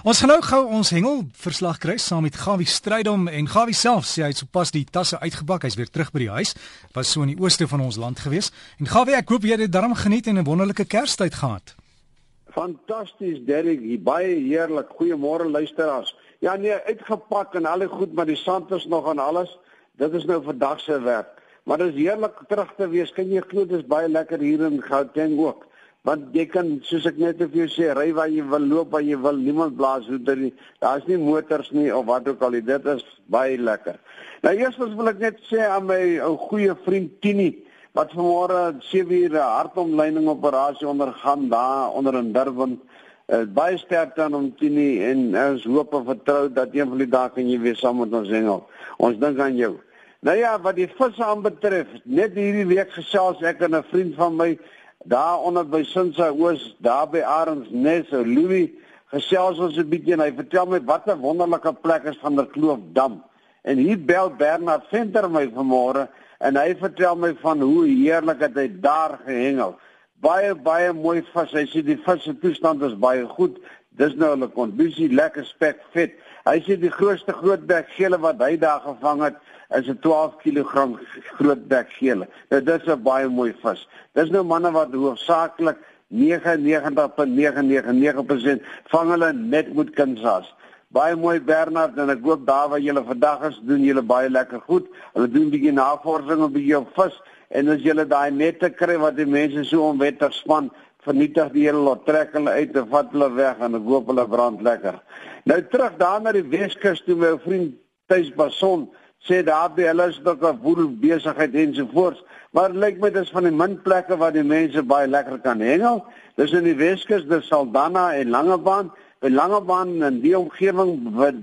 Ons gaan nou gou ons hengel verslag kry saam met Gawie Strydom en Gawie self sê hy het sopas die tasse uitgebak. Hy's weer terug by die huis. Was so in die ooste van ons land gewees. En Gawie, ek hoop jy het darm geniet en 'n wonderlike Kerstyd gehad. Fantasties, Derek. Baie heerlik. Goeiemôre luisteraars. Ja nee, uitgepak en al die goed, maar die sand is nog aan alles. Dit is nou vandag se werk. Maar dit is heerlik terug te wees. Kan jy glo dit is baie lekker hier in Gauteng ook want jy kan soos ek net vir jou sê ry waar jy wil loop waar jy wil niemand blaas hoe dit daar's nie motors nie of wat ook al dit is baie lekker. Nou eerstens wil ek net sê aan my ou goeie vriend Tini wat vanmôre 7 uur hartomleiding operasie ondergaan daar onder in Durban. Uh, baie sterkte aan hom Tini en ons hoop en vertrou dat een van die dae kan jy weer saam met ons hengel. Ons dink aan jou. Nou ja wat die visse aanbetref net hierdie week gesels ek en 'n vriend van my daar onder by Sinsa Oos, daar by Arendsnes, Louis gesels ons 'n bietjie en hy vertel my wat 'n wonderlike plek is van der Kloofdam. En hier bel Bernard Venter my vanmôre en hy vertel my van hoe heerlik hy daar gehengel. Baie baie mooi vis. Hy sê die vis se toestand is baie goed. Dis nou hulle kondisie lekker spek vet. Hy sê die grootste grootbek gele wat hy daar gevang het is 'n 12 kg groot bekgele. Nou dis 'n baie mooi vis. Dis nou manne wat hoofsaaklik 99.999% vang hulle net met kinsas. Baie mooi Bernard en ek hoop daar waar julle vandag is, doen julle baie lekker goed. Hulle doen bietjie navorsing op die vis en as julle daai nette kry wat die mense so onwettig span vernietig die hele lot trek hulle uit en vat hulle weg en ek hoop hulle brand lekker. Nou terug daar na die Weskus toe my vriend Tuis Bason sê daar by hulle is dalk 'n woel besigheid ensovoorts, maar lyk my dis van die min plekke waar die mense baie lekker kan hengel. Dis in die Weskus, dis Saldanha en Langebaan. By Langebaan en die omgewing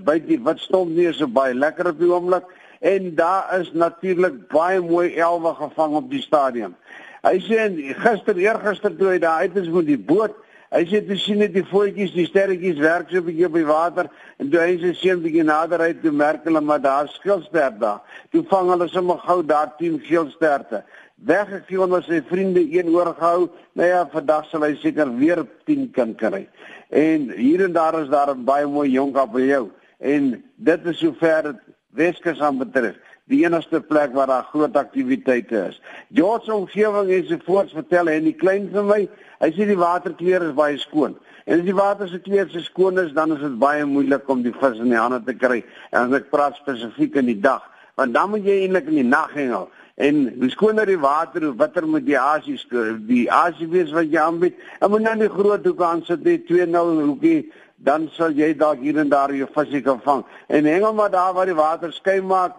by die Witstrom nie so baie lekker op die oomblik en daar is natuurlik baie mooi elwe gevang op die stadion. Hy sê gister eergister toe hy daar uit is met die boot Hy sê jy sien net die voetjies, die sterretjies werk so 'n bietjie op die water en toe hy se seun bietjie nader uit toe merk hulle maar daar skilster daar. Toe vang hulle sommer gou daar 10 geelsterte. Weggegee onder sy vriende een oorgehou. Nou ja, vandag sal hy seker weer 10 kan kry. En hier en daar is daar 'n baie mooi jonk op jou. En dit is sover dit Weskus aan betref die enigste plek waar daar groot aktiwiteite is. George omgewing en so voort vertel hy en die klein vir my, hy sê die waterkleur is baie skoon. En as die water se kleur se skoon is, dan is dit baie moeilik om die vis in die hande te kry. En as ek praat spesifiek in die dag, want dan moet jy eintlik in die nag hengel. En hoe skoner die water, hoe witter moet die asie skeur. Die asie wees wat jy aanbied. En moet nou nie groot hoeke aan sit nie, 2-0 hoekie dan sal jy dalk hier en daar jou visie kan vang. En hengel maar daar waar die water skei maak,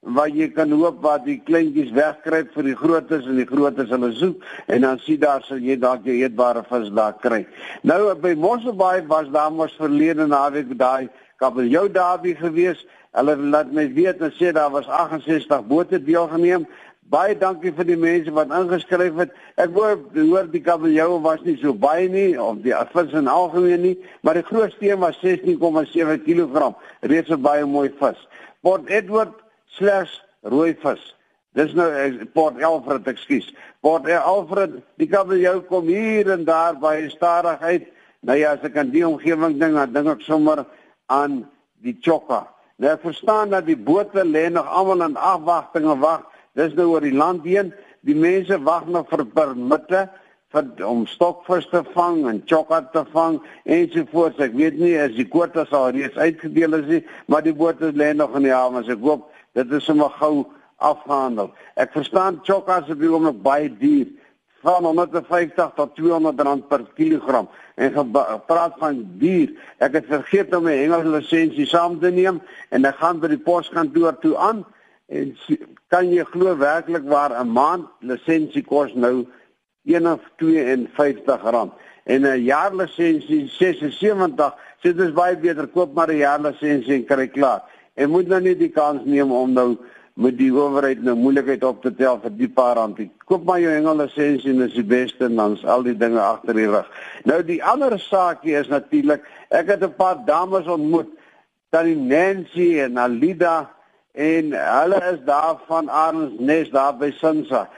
waar jy kan hoop wat die kleintjies wegkruip vir die grootes en die grootes hulle soek en dan sien daar sal jy dalk jy eetbare vis daar kry. Nou by Mosselbaai was daar mos verlede naweek daai kabeljou daarby gewees. Hulle laat my weet en sê daar was 68 bote deelgeneem. Baie dankie vir die mense wat ingeskryf het. Ek hoor hoor die kabeljou was nie so baie nie of die vis in algemeen nie, maar die grootste een was 16,7 kg. Reeds 'n baie mooi vis. Port Edward slegs rooi vis. Dis nou eh, Port Alfred, ekskuus. Port Alfred, die kabeljou kom hier en daar by stadigheid. Nou ja, as ek aan die omgewing dink, dan dink ek sommer aan die chokka. Nou ek verstaan dat die bote lê nog almal in afwagting en wag. Dis nou oor die land heen. Die mense wag nog vir permitte vir om stokvis te vang en chokka te vang ensovoorts. Ek weet nie as die kwotas al reeds uitgedeel is nie, maar die bote lê nog in die hawe. Ek hoop Dit is sommer gou afgehandel. Ek verstaan chokkas op die oomblik baie duur van 150 tot 200 rand per kilogram en gepraat van duur. Ek het vergeet om my Engelse lisensie saam te neem en ek gaan by die poskantoor toe aan en kan jy glo werklik waar 'n maand lisensie kos nou 152 rand en 'n jaar lisensie 76. Dit is baie beter koop maar 'n jaar lisensie en kry klaar. En moet nou nie die kans neem om nou met die owerheid nou moeilikheid op te tel vir die paar rand. Koop maar jou hengel lisensie en dis die beste en dan's al die dinge agter die rug. Nou die ander saakie is natuurlik, ek het 'n paar dames ontmoet, tannie Nancy en Alida en hulle is daar van Arns Nes daar by Sinsa.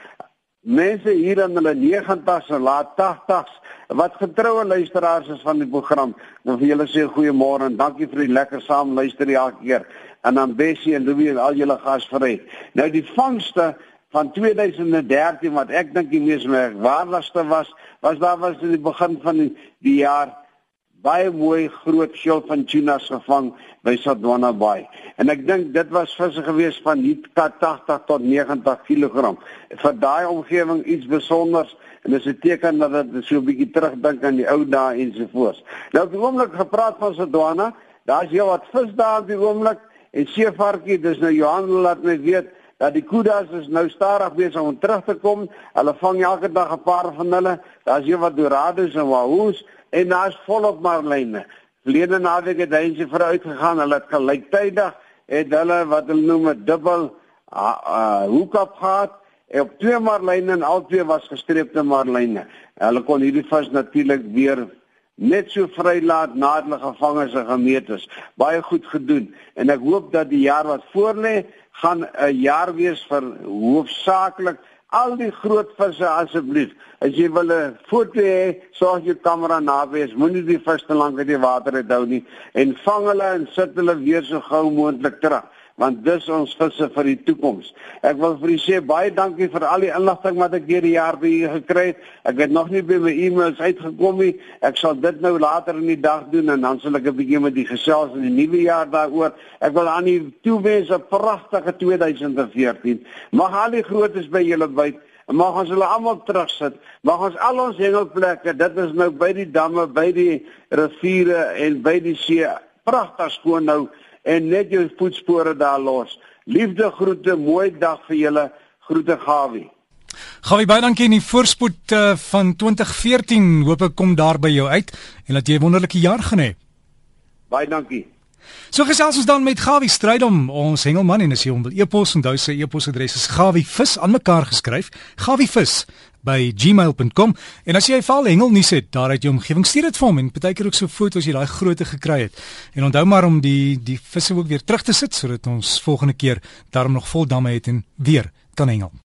Mense hier in hulle 90s en laat 80s wat getroue luisteraars is van die program. Nou vir julle sê goeiemôre en dankie vir die lekker saam luister elke keer. En dan Bessie en Louie en al julle gasvry. Nou die vangste van 2013 wat ek dink die mees merkwaardigste was, was daar was in die begin van die, die jaar baie mooi groot skil van tunas gevang by Sadwana Bay. En ek dink dit was visse gewees van hier 80 tot 90 kg. Vir daai omgewing iets besonders en dit is 'n teken dat dit so 'n bietjie terugdink aan die ou dae ensovoorts. Nou op die oomblik gepraat van Sadwana, daar's hier wat vis daar op die oomblik en seevarkie, dis nou Johan laat my weet dat die kudas is nou stadig besig om terug te kom. Hulle vang elke dag 'n paar van hulle. Daar's hier wat dorados en wahoos en daar's volop marline. Verlede naweek het hy se vrou uitgegaan. Hulle het gelyktydig het hulle wat hulle noem 'n dubbel uh, uh, hoek-up gehad. En op twee marline en al twee was gestreepte marline. Hulle kon hierdie vis natuurlik weer net so vrylaat nadat hulle gevang is en gemeet is. Baie goed gedoen. En ek hoop dat die jaar wat voorlê gaan 'n jaar wees vir hoofsaaklik al die groot visse asseblief. As jy wil 'n foto hê, sorg jou kamera naby is. Moenie die vis te lank in die water hou nie en vang hulle en sit hulle weer so gou moontlik terug want dis ons visse vir die toekoms. Ek wil vir u sê baie dankie vir al die inligting wat ek deur die jaar by u gekry het. Ek het nog nie by my e-mails uitgekom nie. Ek sal dit nou later in die dag doen en dan sal ek 'n bietjie met die gesels in die nuwe jaar daaroor. Ek wil aan u toewens 'n pragtige 2014. Mag al die grootes by julle en mag ons hulle almal terugsit. Mag ons al ons hengelplekke, dit is nou by die damme, by die riviere en by die see pragtig skoon nou en net jou voetspore daar los. Liefde groete, mooi dag vir julle. Groete Gawie. Gawie baie dankie in die voorspoed uh, van 2014. Hoop ek kom daar by jou uit en dat jy 'n wonderlike jaar gaan hê. Baie dankie. So gesels ons dan met Gawie Strydom, ons hengelman en as jy hom wil e-pos, onthou sy e-posadres is gawievis aan mekaar geskryf, gawievis by gmail.com en as jy val hengel nuus het daar uit jou omgewing stuur dit vir hom en partykeer ook so foto's jy daai grootte gekry het. En onthou maar om die die visse ook weer terug te sit sodat ons volgende keer daarom nog vol damme het en weer kan hengel